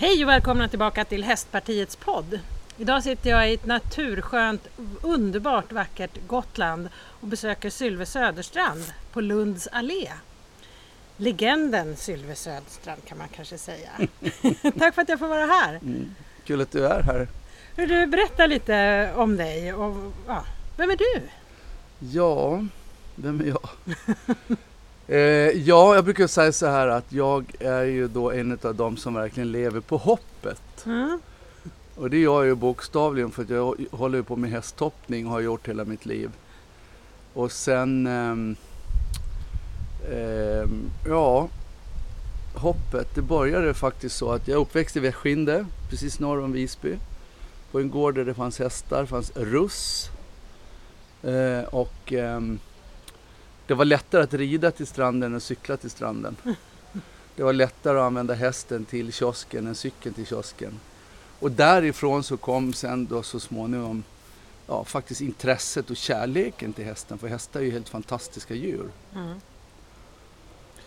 Hej och välkomna tillbaka till Hästpartiets podd. Idag sitter jag i ett naturskönt, underbart vackert Gotland och besöker Sylve Söderstrand på Lunds allé. Legenden Sylve Söderstrand kan man kanske säga. Tack för att jag får vara här. Mm. Kul att du är här. Vill du berätta lite om dig och ja, vem är du? Ja, vem är jag? eh, ja, jag brukar säga så här att jag är ju då en av dem som verkligen lever på hoppet. Mm. Och det gör jag ju bokstavligen för att jag håller på med hästhoppning och har gjort hela mitt liv. Och sen, ehm, ehm, ja, hoppet. Det började faktiskt så att jag är uppväxt i Västskinde, precis norr om Visby. På en gård där det fanns hästar, fanns russ. Eh, och ehm, det var lättare att rida till stranden än cykla till stranden. Det var lättare att använda hästen till kiosken än cykeln till kiosken. Och därifrån så kom sen då så småningom ja, faktiskt intresset och kärleken till hästen. För hästar är ju helt fantastiska djur. Mm.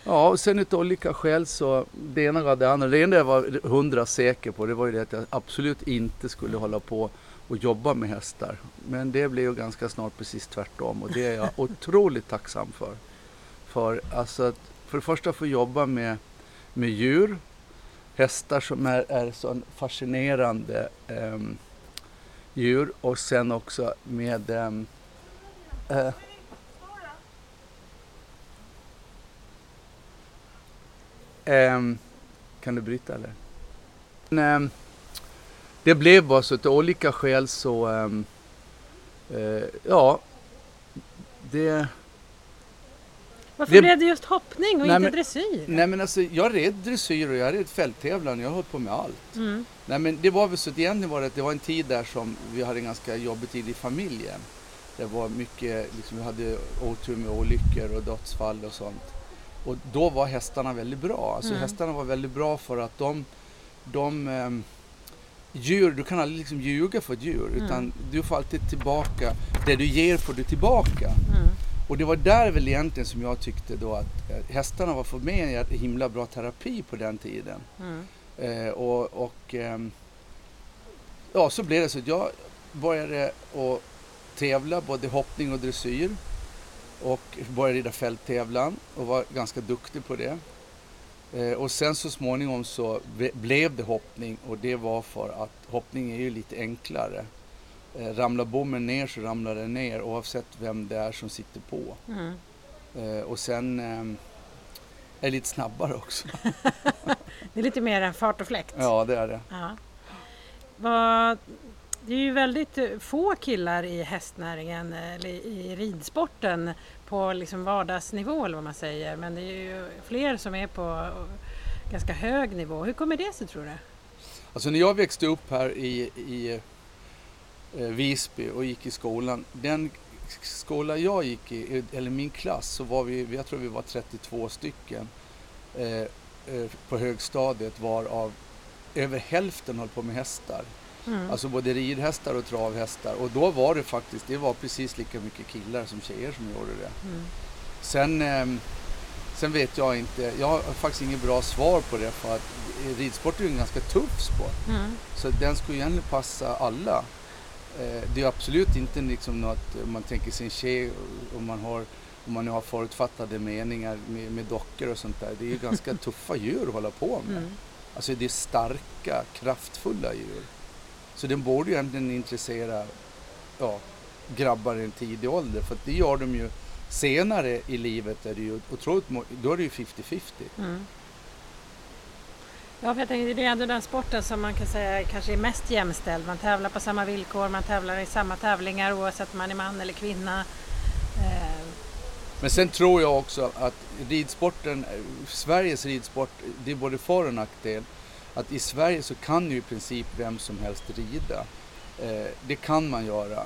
Ja, och sen utav olika skäl så det ena gav det andra. Det enda jag var hundra säker på det var ju det att jag absolut inte skulle hålla på och jobba med hästar. Men det blev ju ganska snart precis tvärtom och det är jag otroligt tacksam för. För, alltså, att för det första få jobba med, med djur, hästar som är, är så fascinerande eh, djur och sen också med ehm, eh, eh, kan du bryta eller? Men, ehm, det blev bara så att av olika skäl så, ehm, eh, ja, det... Varför Det- blev det just hoppning och Nej, inte men- dressyr? Nej men alltså jag red dressyr och jag red fälttävlan, jag har hållit på med allt. Mm. Nej men det var väl så att egentligen var det, att det var en tid där som vi hade en ganska jobbig tid i familjen. Det var mycket, liksom, vi hade otur med olyckor och dödsfall och sånt. Och då var hästarna väldigt bra. Alltså Mm. hästarna var väldigt bra för att de, de ehm, djur, du kan aldrig liksom ljuga för ett djur Mm. utan du får alltid tillbaka, det du ger får du tillbaka. Mm. Och det var där väl egentligen som jag tyckte då att eh, hästarna var för mig en himla bra terapi på den tiden. Mm. Eh, och och ehm, ja, så blev det så att jag började att tävla både hoppning och dressyr. Och började rida fälttävlan och var ganska duktig på det. Eh, och sen så småningom så ble- blev det hoppning och det var för att hoppning är ju lite enklare. Eh, ramlar bommen ner så ramlar den ner oavsett vem det är som sitter på. Mm. Eh, och sen ehm, är det lite snabbare också. Det är lite mer fart och fläkt. Ja, det är det. Ja. Vad, det är ju väldigt eh, få killar i hästnäringen eller i ridsporten på liksom vardagsnivå eller vad man säger. Men det är ju fler som är på eh, ganska hög nivå. Hur kommer det sig tror du? Alltså när jag växte upp här i, i eh, Visby och gick i skolan. Den skola jag gick i, eller min klass, så var vi, jag tror vi var 32 stycken eh, på högstadiet varav över hälften höll på med hästar. Mm. Alltså både ridhästar och travhästar. Och då var det faktiskt, det var precis lika mycket killar som tjejer som gjorde det. Mm. Sen, ehm, sen vet jag inte, jag har faktiskt inget bra svar på det för att ridsport är ju en ganska tuff sport. Mm. Så den skulle egentligen passa alla. Eh, Det är absolut inte liksom något, om man tänker sig en tjej, om man, har, om man nu har förutfattade meningar med, med dockor och sånt där. Det är ju ganska tuffa djur att hålla på med. Mm. Alltså det är starka, kraftfulla djur. Så den borde ju egentligen intressera ja, grabbar i en tidig ålder. För att det gör de ju senare i livet. Är det ju otroligt, då är det ju 50-50. Mm. Ja, för jag tänker det är ändå den sporten som man kan säga kanske är mest jämställd. Man tävlar på samma villkor, man tävlar i samma tävlingar oavsett om man är man eller kvinna. Eh, Men sen tror jag också att ridsporten, eh, Sveriges ridsport, det är både för och nackdel. Att i Sverige så kan ju i princip vem som helst rida. Eh, det kan man göra.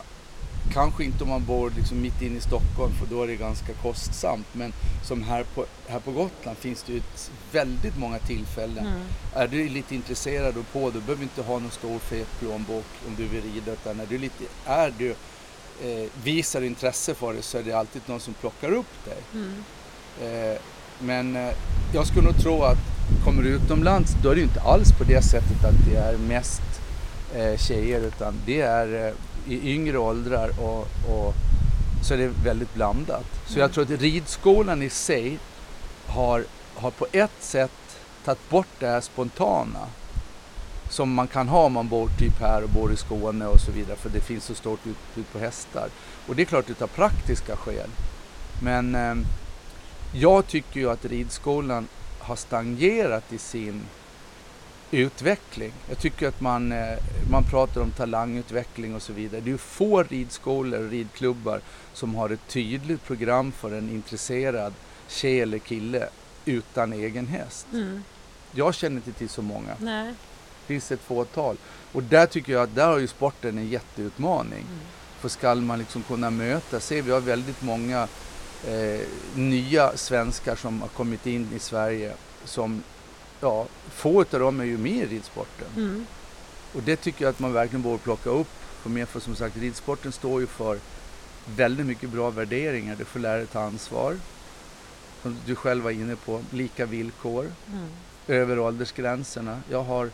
Kanske inte om man bor liksom mitt inne i Stockholm för då är det ganska kostsamt. Men som här på, här på Gotland finns det ju ett, väldigt många tillfällen. mm. Är du lite intresserad och på, då behöver du inte ha någon stor fet plånbok om du vill rida. Utan när du lite, är du, eh, visar intresse för det så är det alltid någon som plockar upp dig. Mm. Eh, men eh, jag skulle nog tro att kommer utomlands då är det inte alls på det sättet att det är mest eh, tjejer utan det är eh, i yngre åldrar och, och så är det väldigt blandat. Så jag tror att ridskolan i sig har, har på ett sätt tagit bort det här spontana som man kan ha om man bor typ här och bor i Skåne och så vidare för det finns så stort utbud på hästar. Och det är klart utav praktiska skäl. Men eh, jag tycker ju att ridskolan har stagnerat i sin utveckling. Jag tycker att man, eh, man pratar om talangutveckling och så vidare. Det är få ridskolor och ridklubbar som har ett tydligt program för en intresserad tjej eller kille utan egen häst. Mm. Jag känner inte till så många. Nej. Det finns ett fåtal. Och där tycker jag att där har ju sporten en jätteutmaning. Mm. För skall man liksom kunna möta, se vi har väldigt många eh, nya svenskar som har kommit in i Sverige som, ja, få av dem är ju med i ridsporten. Mm. Och det tycker jag att man verkligen borde plocka upp. För, mer för som sagt, ridsporten står ju för väldigt mycket bra värderingar. Du får lära dig ta ansvar. Som du själv var inne på, lika villkor Mm. över åldersgränserna. Jag har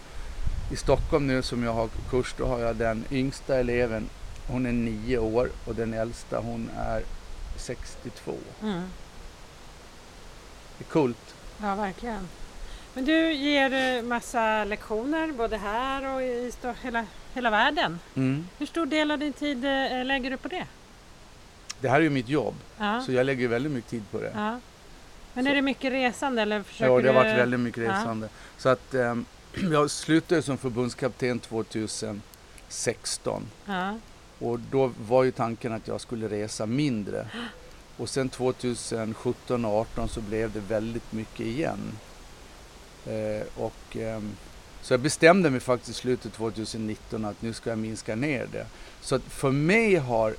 i Stockholm nu som jag har kurs, då har jag den yngsta eleven, hon är nio år och den äldsta hon är 62. Mm. Det är coolt. Ja, verkligen. Men du ger eh, massa lektioner både här och i hela, hela världen. Mm. Hur stor del av din tid eh, lägger du på det? Det här är ju mitt jobb, Ja. så jag lägger väldigt mycket tid på det. ja. Men Så- är det mycket resande eller försöker Ja, det har varit väldigt mycket Ja. resande. Så att ehm, jag slutade som förbundskapten 2016 Ja. Och då var ju tanken att jag skulle resa mindre. Och sen 2017 och 18 så blev det väldigt mycket igen. Eh, och, ehm, så jag bestämde mig faktiskt i slutet 2019 att nu ska jag minska ner det. Så att för mig har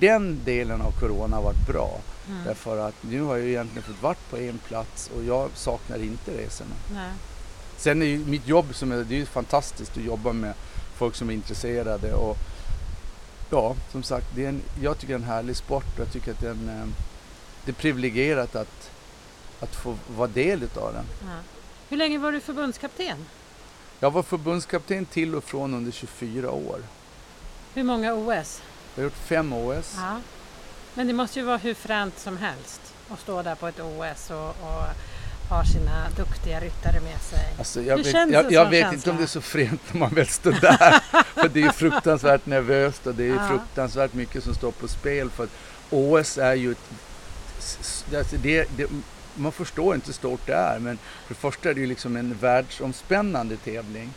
den delen av Corona varit bra. Mm. Därför att nu har jag egentligen fått vart på en plats och jag saknar inte resorna. Nej. Sen är ju mitt jobb som är, det är ju fantastiskt att jobba med folk som är intresserade och ja, som sagt, det är en, jag tycker det är en härlig sport och jag tycker att det är, en, eh, det är privilegierat att, att få vara del utav den. Ja. Hur länge var du förbundskapten? Jag var förbundskapten till och från under 24 år. Hur många OS? Jag har gjort fem OS. Ja. Men det måste ju vara hur fränt som helst att stå där på ett OS och, och ha sina duktiga ryttare med sig. Alltså jag Hur vet, känns jag, en jag vet känsla? inte om det är så fränt när man väl står där. för det är fruktansvärt nervöst och det är Ja. fruktansvärt mycket som står på spel. För att OS är ju ett, alltså det, det, man förstår inte hur stort det är. Men för det första är det ju liksom en världsomspännande tävling.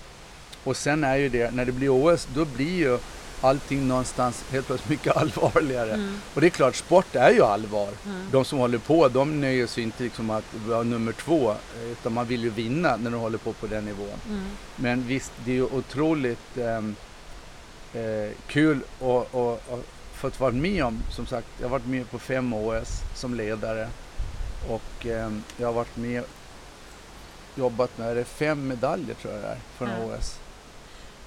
Och sen är ju det, när det blir OS, då blir ju allting någonstans helt plötsligt mycket allvarligare. Mm. Och det är klart, sport är ju allvar. Mm. De som håller på, de nöjer sig inte liksom att vara nummer två, eh, utan man vill ju vinna när de håller på på den nivån. Mm. Men visst, det är ju otroligt ehm, eh, kul och, och, och fått vara med om, som sagt, jag har varit med på fem OS som ledare och ehm, jag har varit med jobbat med det fem medaljer tror jag det är från. OS.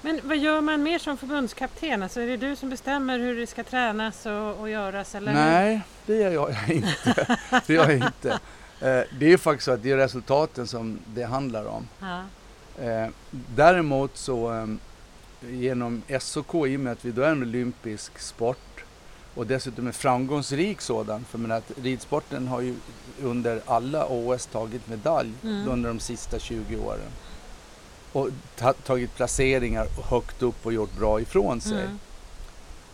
Men vad gör man mer som förbundskapten? Alltså är det du som bestämmer hur det ska tränas och, och göras? Eller? Nej, det gör jag inte. det gör jag inte. Eh, det är faktiskt så att det är resultaten som det handlar om. Ja. Eh, däremot så eh, genom SOK, i och med att vi då är en olympisk sport och dessutom en framgångsrik sådan, för menar att ridsporten har ju under alla OS tagit medalj Mm. under de sista 20 åren. Och ta, tagit placeringar högt upp och gjort bra ifrån sig. Mm.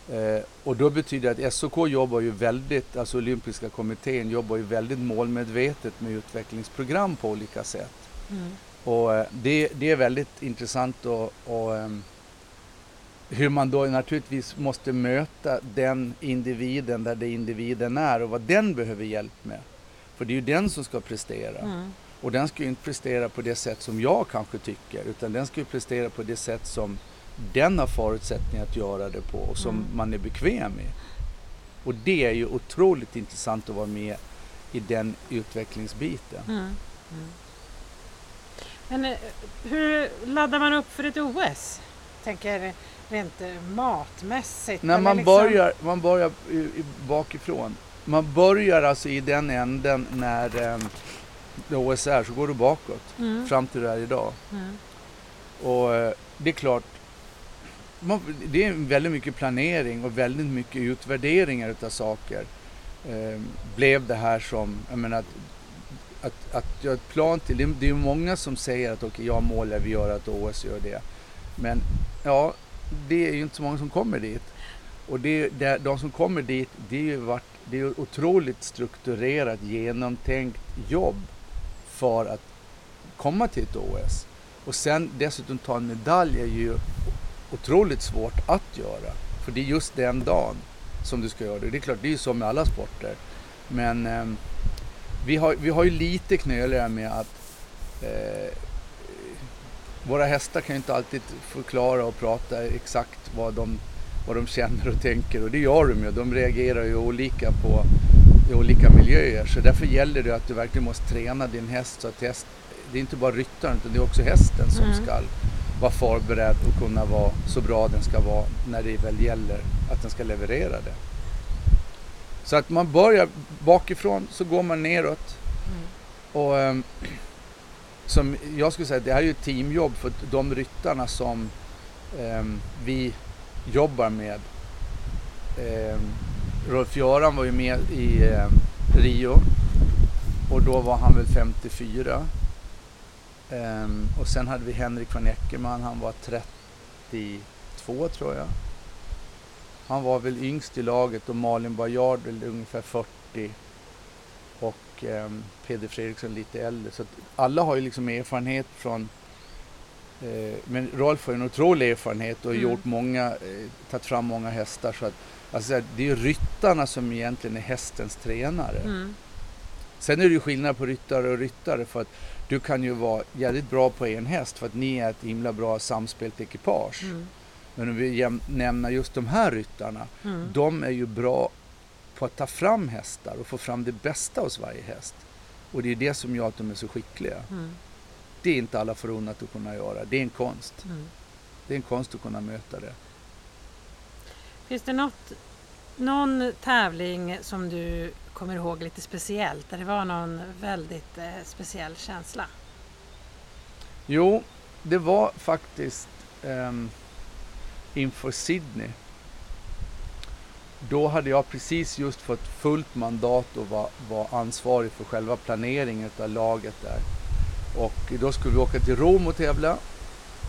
Eh, och då betyder det att SOK jobbar ju väldigt, alltså olympiska kommittén jobbar ju väldigt målmedvetet med utvecklingsprogram på olika sätt. Mm. Och eh, det, det är väldigt intressant och, och ehm, hur man då naturligtvis måste möta den individen där det individen är och vad den behöver hjälp med. För det är ju den som ska prestera. Mm. Och den ska ju inte prestera på det sätt som jag kanske tycker utan den ska ju prestera på det sätt som den har förutsättningar att göra det på och som Mm. man är bekväm med. Och det är ju otroligt intressant att vara med i den utvecklingsbiten. Mm. Mm. Men eh, hur laddar man upp för ett OS? Tänker rent eh, matmässigt. När man liksom- börjar, man börjar i, i, bakifrån. Man börjar alltså i den änden när, ehm, det OS är så går du bakåt Mm. fram till det här idag. Mm. Och eh, det är klart, man, det är väldigt mycket planering och väldigt mycket utvärderingar utav saker. Eh, blev det här som, jag menar att, att, att göra ett plan till, det, det är många som säger att okej, jag målar, vi gör att OS gör det. Men ja, det är ju inte så många som kommer dit. Och det, det, de som kommer dit, det är ju varit, det är otroligt strukturerat, genomtänkt jobb för att komma till ett OS. Och sen dessutom ta en medalj är ju otroligt svårt att göra. För det är just den dagen som du ska göra det. Det är klart, det är ju så med alla sporter. Men eh, vi, har, vi har ju lite knöligare med att eh, våra hästar kan ju inte alltid förklara och prata exakt vad de, vad de känner och tänker. Och det gör de ju. De reagerar ju olika på i olika miljöer. Så därför gäller det att du verkligen måste träna din häst så att häst, det är inte bara ryttaren utan det är också hästen som Mm. ska vara förberedd och kunna vara så bra den ska vara när det väl gäller att den ska leverera det. Så att man börjar bakifrån så går man neråt Mm. och ehm, som jag skulle säga, det här är ju ett teamjobb för de ryttarna som ehm, vi jobbar med. Um, Rolf-Göran var ju med i eh, Rio och då var han väl 54. Ehm, och sen hade vi Henrik von Eckermann, han var 32 tror jag. Han var väl yngst i laget och Malin Bajard väl ungefär 40 och ehm, Peder Fredriksson lite äldre. Så att alla har ju liksom erfarenhet från men Rolf har ju en otrolig erfarenhet och Mm. gjort många, eh, tagit fram många hästar. Så att, alltså, det är ju ryttarna som egentligen är hästens tränare. Mm. Sen är det ju skillnad på ryttare och ryttare för att du kan ju vara jävligt bra på en häst för att ni är ett himla bra samspelt ekipage. Mm. Men om vi nämner just de här ryttarna, Mm. de är ju bra på att ta fram hästar och få fram det bästa hos varje häst. Och det är det som gör att de är så skickliga. Mm. Det är inte alla förunnat att kunna göra. Det är en konst. Mm. Det är en konst att kunna möta det. Finns det något, någon tävling som du kommer ihåg lite speciellt? Där det var någon väldigt eh, speciell känsla? Jo, det var faktiskt ehm, inför Sydney. Då hade jag precis just fått fullt mandat och var, var ansvarig för själva planeringen av laget där. Och då skulle vi åka till Rom och tävla.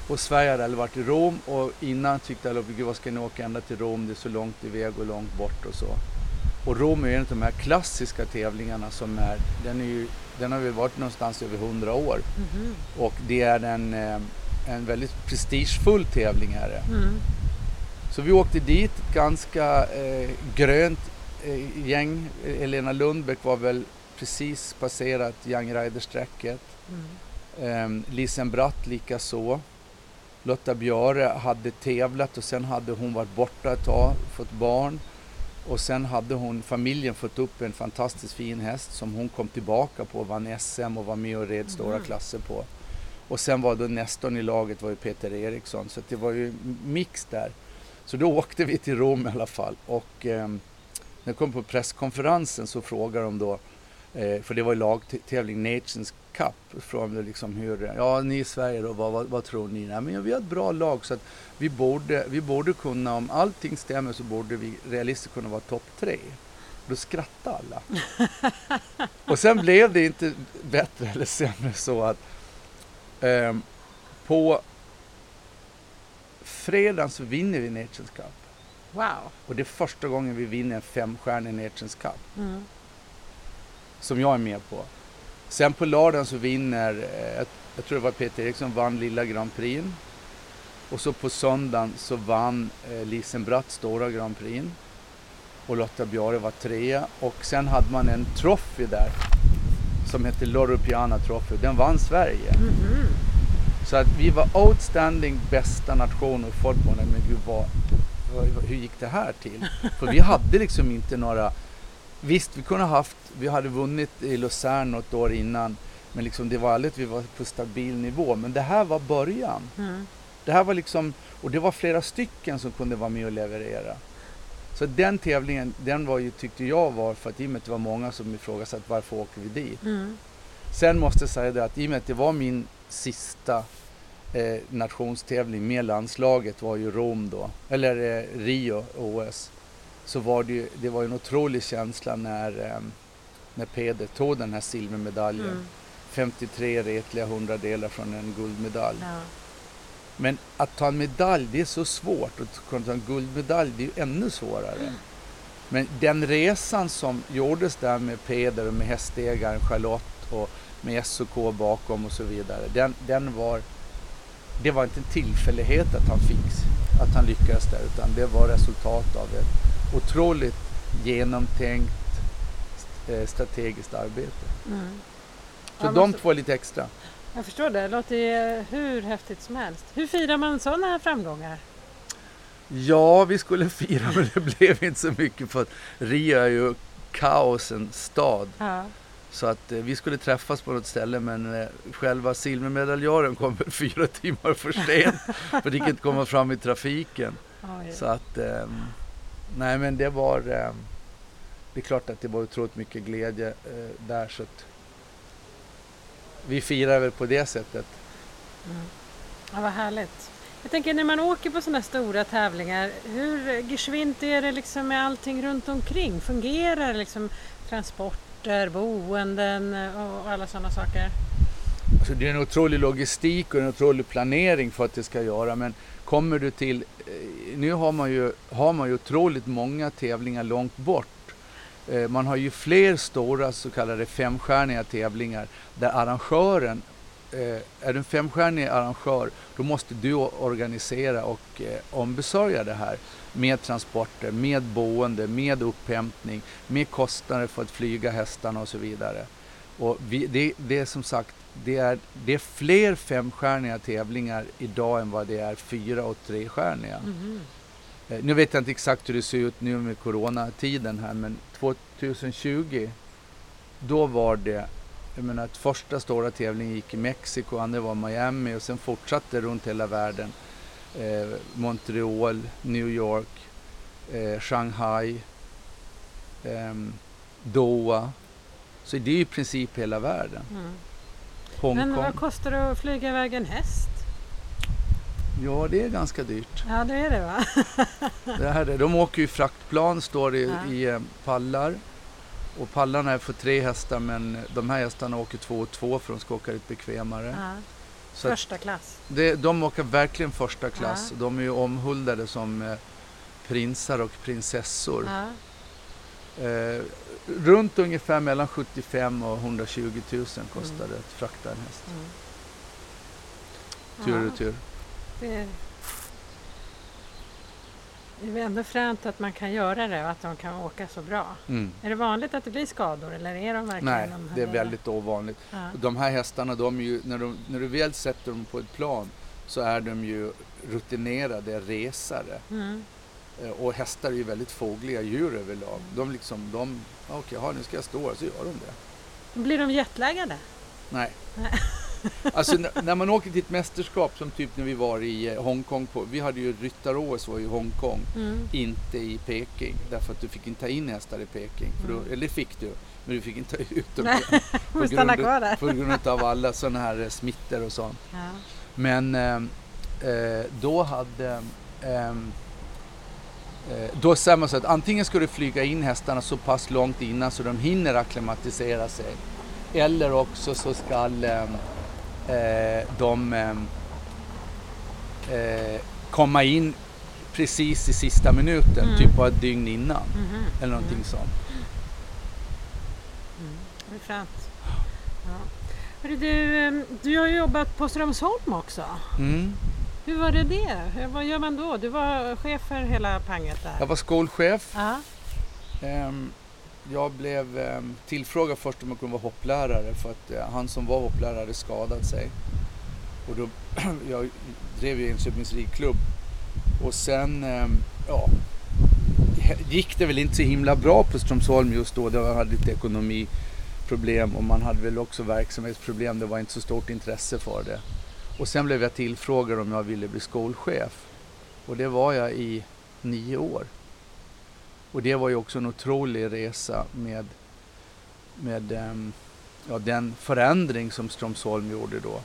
Och Sverige hade aldrig varit i Rom och innan tyckte alla, gud vad ska ni åka ända till Rom, det är så långt iväg och långt bort och så. Och Rom är en av de här klassiska tävlingarna som är, den, är ju, den har väl varit någonstans över 100 år. Mhm. Och det är en, eh, en väldigt prestigefull tävling här. Mm. Så vi åkte dit, ganska eh, grönt eh, gäng. Elena Lundbäck var väl precis passerat Young Rider-strecket. Mm. Eh, Lisen Bratt lika så. Lotta Björe hade tävlat och sen hade hon varit borta ett tag, fått barn. Och sen hade hon, familjen fått upp en fantastiskt fin häst som hon kom tillbaka på, vann SM och var med och red stora Mm. klasser på. Och sen var då nästorn i laget var ju Peter Eriksson så det var ju mix där. Så då åkte vi till Rom i alla fall och eh, när jag kom på presskonferensen så frågade de då, eh, för det var ju lagtävling Nations Cup, från liksom hur, ja ni i Sverige då, vad, vad, vad tror ni? Nej, men vi har ett bra lag så att vi borde, vi borde kunna, om allting stämmer så borde vi realistiskt kunna vara topp tre. Då skrattade alla. och sen blev det inte bättre eller sämre så att ehm, på fredagen så vinner vi Nations Cup. Wow! Och det är första gången vi vinner en femstjärnig Nations Cup. Mm. Som jag är med på. Sen på lördagen så vinner, eh, jag, tror det var Peter Eriksson vann Lilla Grand Prix. Och så på söndagen så vann eh, Lisen Bratt Stora Grand Prix. Och Lotta Bjare var trea. Och sen hade man en trophy där som hette Loro Piana Trophy. Den vann Sverige. Mhm. Så att vi var outstanding bästa nation och folk bara, men gud vad, hur gick det här till? För vi hade liksom inte några, visst vi kunde ha haft, vi hade vunnit i Lausanne något år innan, men liksom det var aldrig att vi var på stabil nivå. Men det här var början. Mm. Det här var liksom, och det var flera stycken som kunde vara med och leverera. Så den tävlingen, den var ju, tyckte jag var, för att i och med att det var många som ifrågasatte varför åker vi dit? Mm. Sen måste jag säga det att i och med att det var min sista eh, nationstävling med landslaget var ju Rom då, eller eh, Rio OS. Så var det ju, det var en otrolig känsla när, eh, när Peder tog den här silvermedaljen. Mm. 53 retliga hundradelar från en guldmedalj. Ja. Men att ta en medalj, det är så svårt. Att kunna ta en guldmedalj, det är ju ännu svårare. Men den resan som gjordes där med Peder och med hästägaren Charlotte och med SOK bakom och så vidare. Den, den var, det var inte en tillfällighet att han fick, att han lyckades där utan det var resultat av ett otroligt genomtänkt eh, strategiskt arbete. Mm. Så Ja, de två är lite extra. Jag förstår det, det låter ju hur häftigt som helst. Hur firar man sådana här framgångar? Ja, vi skulle fira men det blev inte så mycket för att Rio är ju kaosens stad. Ja. Så att eh, vi skulle träffas på något ställe men eh, själva silvermedaljören kom fyra timmar för sent. för det gick inte komma fram i trafiken. Oj. Så att, ehm, nej men det var, ehm, det är klart att det var otroligt mycket glädje eh, där så att vi firar väl på det sättet. Mm. Ja, vad härligt. Jag tänker när man åker på sådana stora tävlingar, hur geschwint är det liksom med allting runt omkring? Fungerar liksom transporter, boenden och alla sådana saker? Alltså det är en otrolig logistik och en otrolig planering för att det ska göra. Men kommer du till, eh, Eh, nu har man ju, har man ju otroligt många tävlingar långt bort. Eh, man har ju fler stora så kallade femstjärniga tävlingar där arrangören, eh, är du en femstjärnig arrangör, då måste du organisera och ombesörja det här med transporter, med boende, med upphämtning, med kostnader för att flyga hästarna och så vidare. Och vi, det, det är som sagt, det är, det är fler femstjärniga tävlingar idag än vad det är fyra och trestjärniga. Eh, Nu vet jag inte exakt hur det ser ut nu med coronatiden här men 2020 då var det, jag menar att första stora tävlingen gick i Mexiko, andra var Miami och sen fortsatte runt hela världen. Eh, Montreal, New York, eh, Shanghai, ehm, Doha. Så det är i princip hela världen. Mm. Hongkong. Men vad kostar det att flyga iväg en häst? Ja, det är ganska dyrt. Ja, det är det va? Det här är, de åker ju fraktplan, står det Ja. i eh, pallar. Och pallarna är för tre hästar men de här hästarna åker två och två för de ska åka lite bekvämare. Ja. Så Första klass. det, de åker verkligen första klass. Ja. De är ju omhuldade som eh, prinsar och prinsessor. Eh, runt ungefär mellan 75 och 120 000 kostar det att frakta en häst. Mm. Tur och Ja, retur. det det är ändå fränt att man kan göra det och att de kan åka så bra. Mm. Är det vanligt att det blir skador eller är de verkligen Nej, de det är väldigt ovanligt. Ja. De här hästarna, de är ju, när, de, när du väl sätter dem på ett plan så är de ju rutinerade resare. Mm. Eh, Och hästar är ju väldigt fågliga djur överlag. De liksom, de, okej, okay, nu ska jag stå så gör de det. Blir de jetlaggade? Nej. Alltså när, man åker till ett mästerskap som typ när vi var i eh, Hongkong, på, vi hade ju ryttar-OS var i Hongkong, Mm. inte i Peking. Därför att du fick inte ta in hästar i Peking. För då, Mm. Eller fick du, men du fick inte ta ut dem. På grund-. På grund av alla sådana här eh, smittor och sånt. Ja. Men eh, då hade... eh, då säger man så att antingen ska du flyga in hästarna så pass långt innan så de hinner akklimatisera sig. Eller också så ska ehm, eh, de ehm, eh, komma in precis i sista minuten, Mm. typ bara ett dygn innan. Mhm. Eller någonting Mm. sånt. Mm. Det är fränt. Ja. Du, eh, du har jobbat på Strömsholm också. Mm. Hur var det det? Vad gör man då? Du var chef för hela panget där. Jag var skolchef. Ja. Ehm, jag blev ehm, tillfrågad först om jag kunde vara hopplärare för att eh, han som var hopplärare skadat sig. Och då, jag drev ju Enköpings ridklubb. Och sen, ehm, ja, gick det väl inte så himla bra på Strömsholm just då. Det hade lite ekonomiproblem och man hade väl också verksamhetsproblem. Det var inte så stort intresse för det. Och sen blev jag tillfrågad om jag ville bli skolchef. Och det var jag i nio år. Och det var ju också en otrolig resa med, med ehm, ja, den förändring som Strömsholm gjorde då.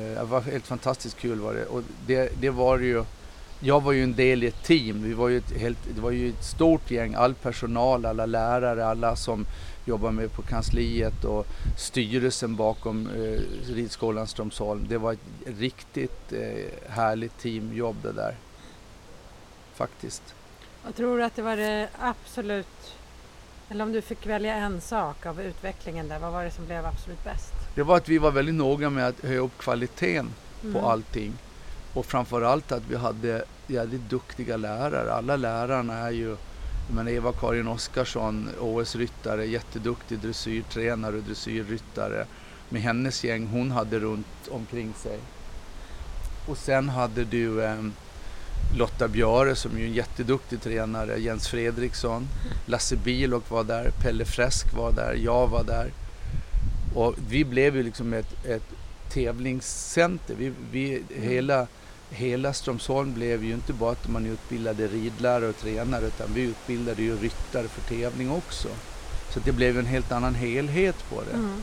Eh, det var helt fantastiskt kul var det. Och det, det var ju, jag var ju en del i ett team. Vi var ju ett helt, det var ju ett stort gäng, all personal, alla lärare, alla som jobbar med på kansliet och styrelsen bakom eh, ridskolan Strömsholm. Det var ett riktigt eh, härligt teamjobb det där. Faktiskt. Jag tror att det var det absolut, eller om du fick välja en sak av utvecklingen där, vad var det som blev absolut bäst? Det var att vi var väldigt noga med att höja upp kvaliteten Mm. på allting. Och framförallt att vi hade jävligt duktiga lärare. Alla lärarna är ju, men Eva-Karin Oskarsson, OS-ryttare, jätteduktig dressyrtränare och dressyrryttare. Med hennes gäng hon hade runt omkring sig. Och sen hade du eh, Lotta Björe som är en jätteduktig tränare, Jens Fredriksson, Lasse Bilock var där, Pelle Fresk var där, jag var där. Och vi blev ju liksom ett, ett tävlingscenter. Vi, vi, hela, hela Strömsholm blev ju inte bara att man utbildade ridlärare och tränare utan vi utbildade ju ryttare för tävling också. Så det blev en helt annan helhet på det. Mm.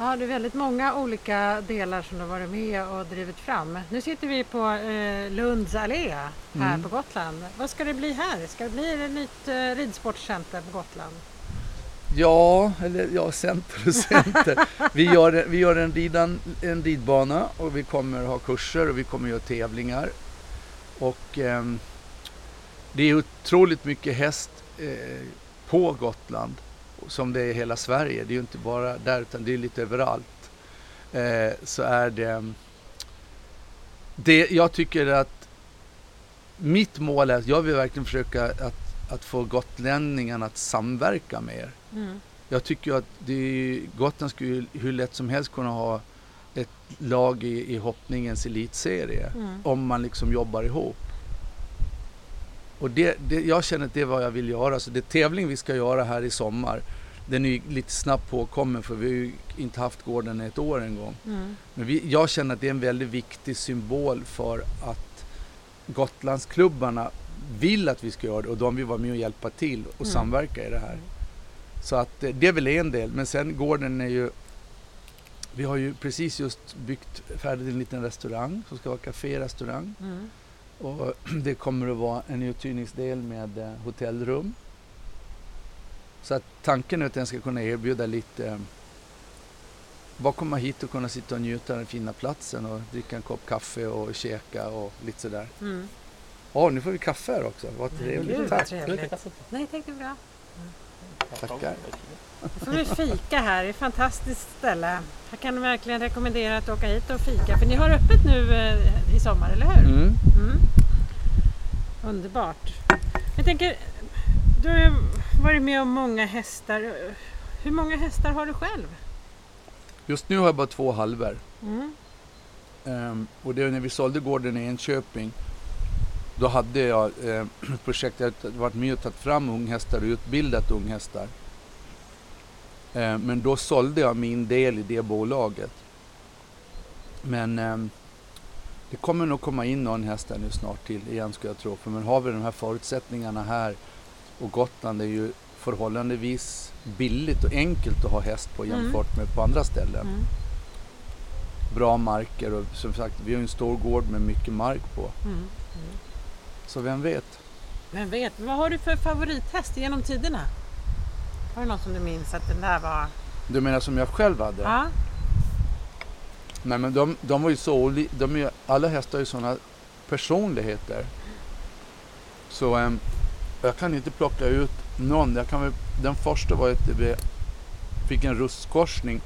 Ja, det är väldigt många olika delar som du har varit med och drivit fram. Nu sitter vi på eh, Lunds allé här Mm. på Gotland. Vad ska det bli här? Ska det bli ett nytt eh, ridsportcenter på Gotland? Ja, eller ja, center och center. vi gör, vi gör en, ridan, en ridbana och vi kommer ha kurser och vi kommer göra tävlingar. Och ehm, det är otroligt mycket häst eh, på Gotland som det är i hela Sverige. Det är ju inte bara där utan det är lite överallt. Eh, så är det, det... Jag tycker att mitt mål är att jag vill verkligen försöka att, att få gotlänningarna att samverka mer. Mm. Jag tycker att det Gotland skulle hur lätt som helst kunna ha ett lag i, i hoppningens elitserie Mm. om man liksom jobbar ihop. Och det, det, jag känner att det är vad jag vill göra. Så det tävling vi ska göra här i sommar, den är ju lite snabbt påkommen för vi har ju inte haft gården ett år en gång. Mm. Men vi, jag känner att det är en väldigt viktig symbol för att Gotlandsklubbarna vill att vi ska göra det och de vill vara med och hjälpa till och Mm. samverka i det här. Så att eh, det är väl en del. Men sen gården är ju... Vi har ju precis just byggt färdigt en liten restaurang som ska vara café-restaurang. Mm. Och det kommer att vara en uthyrningsdel med eh, hotellrum. Så att tanken är att den ska kunna erbjuda lite... eh, Bara komma hit och kunna sitta och njuta av den fina platsen och dricka en kopp kaffe och käka och lite sådär. Mm. Åh, nu får vi kaffe här också. Vad trevligt. Tack. trevligt. Nej, tack det är bra. Tackar. Då får vi fika här, det är ett fantastiskt ställe. Jag kan verkligen rekommendera att åka hit och fika, för ni har öppet nu eh, i sommar, eller hur? Mm. Mm. Underbart. Jag tänker, du har varit med om många hästar. Hur många hästar har du själv? Just nu har jag bara två halvor. Mm. Ehm, och det är när vi sålde gården i Enköping. Då hade jag eh, ett projekt, jag hade varit med och tagit fram unghästar och utbildat unghästar. Ehm, men då sålde jag min del i det bolaget. Men ehm, det kommer nog komma in någon häst nu snart till igen ska jag tro. För men har vi de här förutsättningarna här och Gotland är ju förhållandevis billigt och enkelt att ha häst på Mm. jämfört med på andra ställen Mm. bra marker och som sagt vi har en stor gård med mycket mark på. Mm. Mm. Så vem vet? Men vet, vad har du för favorithäst genom tiderna? Har du någon som du minns att den där var... Du menar som jag själv hade? Ja. Nej men de, de var ju så oli- de är, ju- Alla hästar har ju sådana personligheter. Så ehm, jag kan inte plocka ut någon. Jag kan väl, den första var att vi fick en rustkorsning.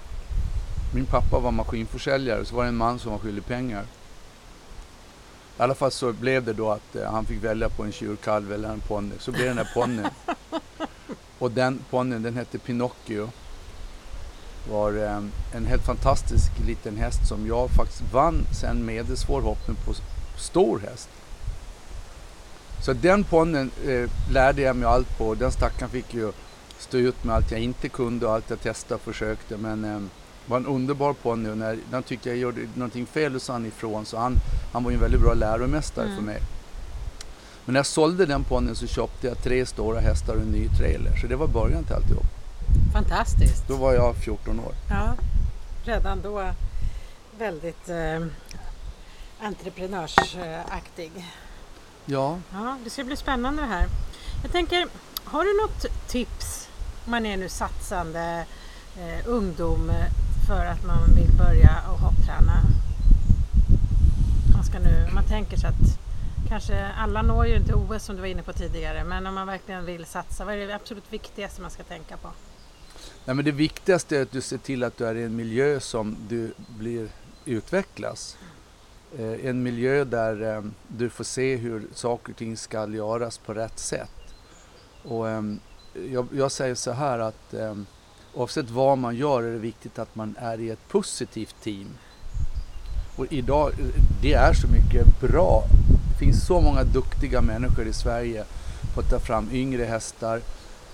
Min pappa var maskinförsäljare så var det en man som var skyldig pengar. I alla fall så blev det då att eh, han fick välja på en tjurkalv eller en ponny. Så blev det den här ponnyn. Och den ponnyn den hette Pinocchio. Var eh, en helt fantastisk liten häst som jag faktiskt vann sen medelsvår hoppning på stor häst. Så den ponnyn eh, lärde jag mig allt på. Den stackaren fick ju stå ut med allt jag inte kunde och allt jag testade och försökte. Men eh, var en underbar ponny och när han tyckte jag gjorde någonting fel så sa han ifrån. Så han, han var ju en väldigt bra läromästare Mm. för mig. Men när jag sålde den ponnyn så köpte jag tre stora hästar och en ny trailer. Så det var början till alltihop. Fantastiskt. Då var jag 14 år. Ja, redan då väldigt eh, entreprenörsaktig. Ja, Ja, det ska bli spännande det här. Jag tänker, har du något tips om man är nu satsande eh, ungdom eh, för att man vill börja och hoppträna? Man ska nu, om man tänker sig att kanske alla når ju inte OS som du var inne på tidigare, men om man verkligen vill satsa, vad är det absolut viktigaste man ska tänka på? Nej, men det viktigaste är att du ser till att du är i en miljö som du blir utvecklas. Eh, en miljö där eh, du får se hur saker och ting ska göras på rätt sätt. Och, eh, jag, jag säger så här att eh, oavsett vad man gör är det viktigt att man är i ett positivt team. Och idag, det är så mycket bra. Det finns så många duktiga människor i Sverige på att ta fram yngre hästar,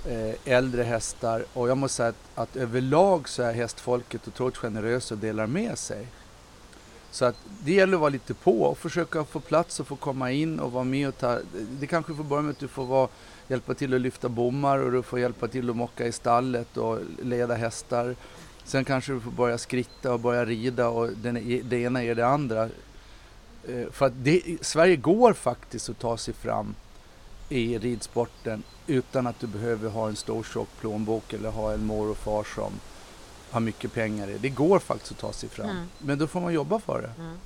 eh, äldre hästar och jag måste säga att, att överlag så är hästfolket otroligt generösa och delar med sig. Så att det gäller att vara lite på och försöka få plats och få komma in och vara med och ta... Det kanske får börja med att du får vara, hjälpa till att lyfta bommar och du får hjälpa till att mocka i stallet och leda hästar. Sen kanske du får börja skritta och börja rida och den, det ena är det andra. Eh, För att det, Sverige går faktiskt att ta sig fram i ridsporten utan att du behöver ha en stor tjock plånbok eller ha en mor och far som har mycket pengar i. Det går faktiskt att ta sig fram. Mm. Men då får man jobba för det. Mm.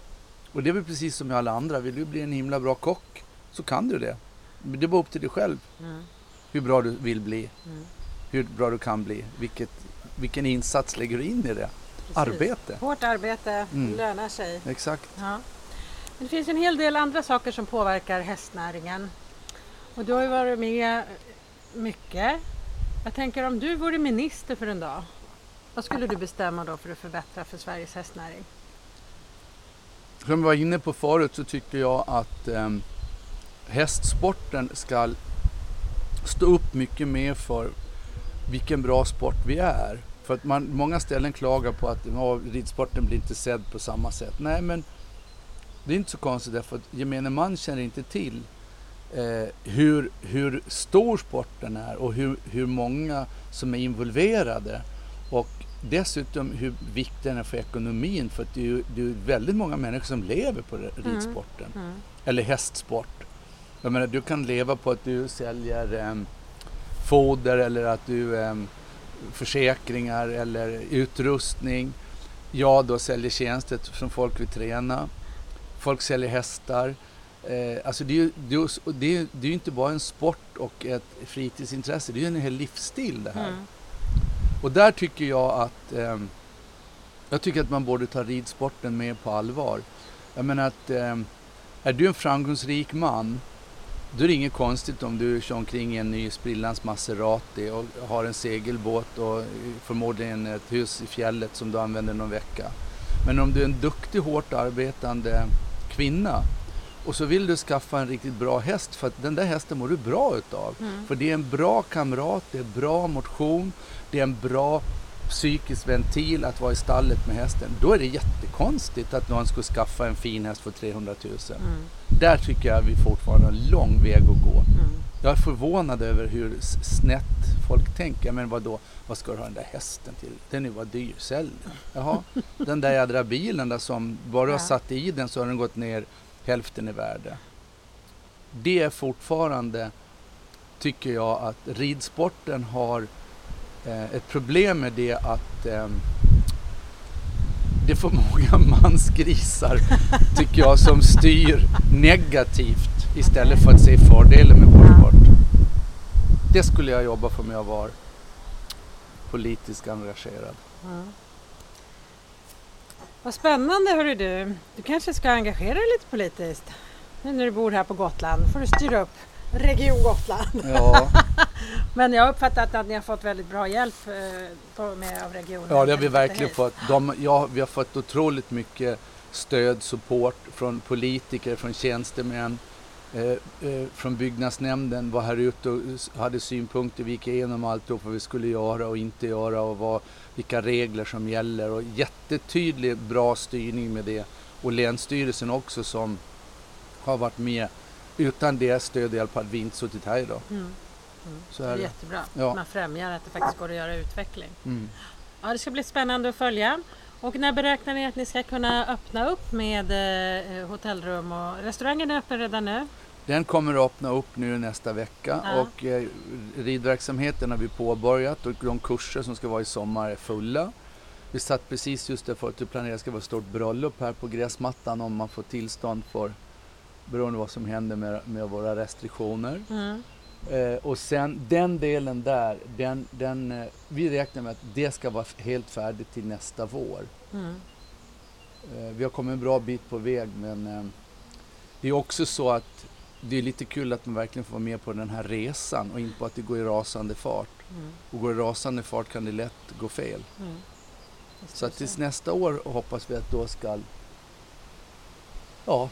Och det är väl precis som med alla andra. Vill du bli en himla bra kock så kan du det. Men Det är bara upp till dig själv Mm. hur bra du vill bli. Hur bra du kan bli. Vilket, vilken insats lägger du in i det? Precis. Arbete. Hårt arbete Mm. lönar sig. Exakt. Ja. Men det finns en hel del andra saker som påverkar hästnäringen. Och du har ju varit med mycket. Jag tänker om du vore minister för en dag, vad skulle du bestämma då för att förbättra för Sveriges hästnäring? Som jag var inne på förut så tycker jag att ehm, hästsporten ska stå upp mycket mer för vilken bra sport vi är. För att man, många ställen klagar på att ja, ridsporten blir inte sedd på samma sätt. Nej men det är inte så konstigt därför att gemene man känner inte till eh, hur, hur stor sporten är och hur, hur många som är involverade. Och dessutom hur viktig den är för ekonomin för att det är ju det är väldigt många människor som lever på ridsporten Mm. eller hästsport. Jag menar, du kan leva på att du säljer em, foder eller att du em, försäkringar eller utrustning. Jag då säljer tjänster som folk vill träna. Folk säljer hästar. Eh, alltså det är ju det är, det är, det är ju inte bara en sport och ett fritidsintresse, det är ju en hel livsstil det här. Mm. Och där tycker jag att ehm, jag tycker att man borde ta ridsporten mer på allvar. Jag menar att ehm, är du en framgångsrik man då är det inget konstigt om du kör omkring i en ny sprillans Maserati och har en segelbåt och förmodligen ett hus i fjället som du använder någon vecka. Men om du är en duktig, hårt arbetande kvinna och så vill du skaffa en riktigt bra häst för att den där hästen mår du bra utav. Mm. För det är en bra kamrat, det är bra motion, det är en bra psykisk ventil att vara i stallet med hästen. Då är det jättekonstigt att någon skulle skaffa en fin häst för 300 000. Mm. Där tycker jag vi fortfarande har en lång väg att gå. Mm. Jag är förvånad över hur snett folk tänker. Men vad då? Vad ska du ha den där hästen till? Den är ju bara dyr. Sälj den. Jaha, den där jädra bilen där som bara du har satt i den så har den gått ner hälften i värde. Det är fortfarande, tycker jag, att ridsporten har ett problem med det att eh, det är för många mansgrisar, tycker jag, som styr negativt istället för att se fördelen med vår sport. Det skulle jag jobba för om jag var politiskt engagerad. Mm. Vad spännande hörru du. Du kanske ska engagera dig lite politiskt. Nu när du bor här på Gotland får du styra upp Region Gotland. Ja, Men jag har uppfattat att ni har fått väldigt bra hjälp eh, med, av regionen. ja det har vi verkligen fått. De, ja, vi har fått otroligt mycket stöd, support från politiker, från tjänstemän, eh, eh, från byggnadsnämnden var här ute och hade synpunkter. Vi gick igenom alltihop vad vi skulle göra och inte göra och vad, vilka regler som gäller och jättetydlig bra styrning med det. Och Länsstyrelsen också som har varit med utan deras stöd i alla fall vi inte suttit här idag. Mm. Mm. Så Det är är det. jättebra. Ja. Man främjar att det faktiskt går att göra utveckling. Mm. Ja, det ska bli spännande att följa. Och när beräknar ni att ni ska kunna öppna upp med eh, hotellrum och restaurangen är öppen redan nu? Den kommer att öppna upp nu nästa vecka Ja. och eh, ridverksamheten har vi påbörjat och de kurser som ska vara i sommar är fulla. Vi satt precis just därför att det planeras ska vara ett stort bröllop här på gräsmattan om man får tillstånd för beroende på vad som händer med, med våra restriktioner. Mm. Eh, och sen den delen där, den, den, eh, vi räknar med att det ska vara helt färdigt till nästa vår. Mm. Eh, vi har kommit en bra bit på väg men eh, det är också så att det är lite kul att man verkligen får vara med på den här resan och inte på att det går i rasande fart. Mm. Och går i rasande fart kan det lätt gå fel. Mm. Så att tills nästa år hoppas vi att då ska ja,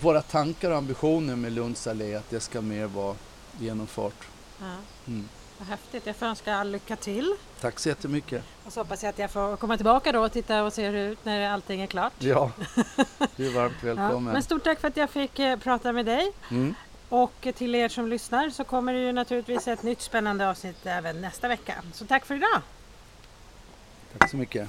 våra tankar och ambitioner med Lunds allé att det ska mer vara genomfart. Ja, Mm. vad häftigt. Jag får önska all lycka till. Tack så jättemycket. Och så hoppas jag att jag får komma tillbaka då och titta och se hur det ut när allting är klart. Ja, du är varmt Ja, välkommen. men stort tack för att jag fick eh, prata med dig. Mm. Och till er som lyssnar så kommer det ju naturligtvis ett nytt spännande avsnitt även nästa vecka. Så tack för idag! Tack så mycket.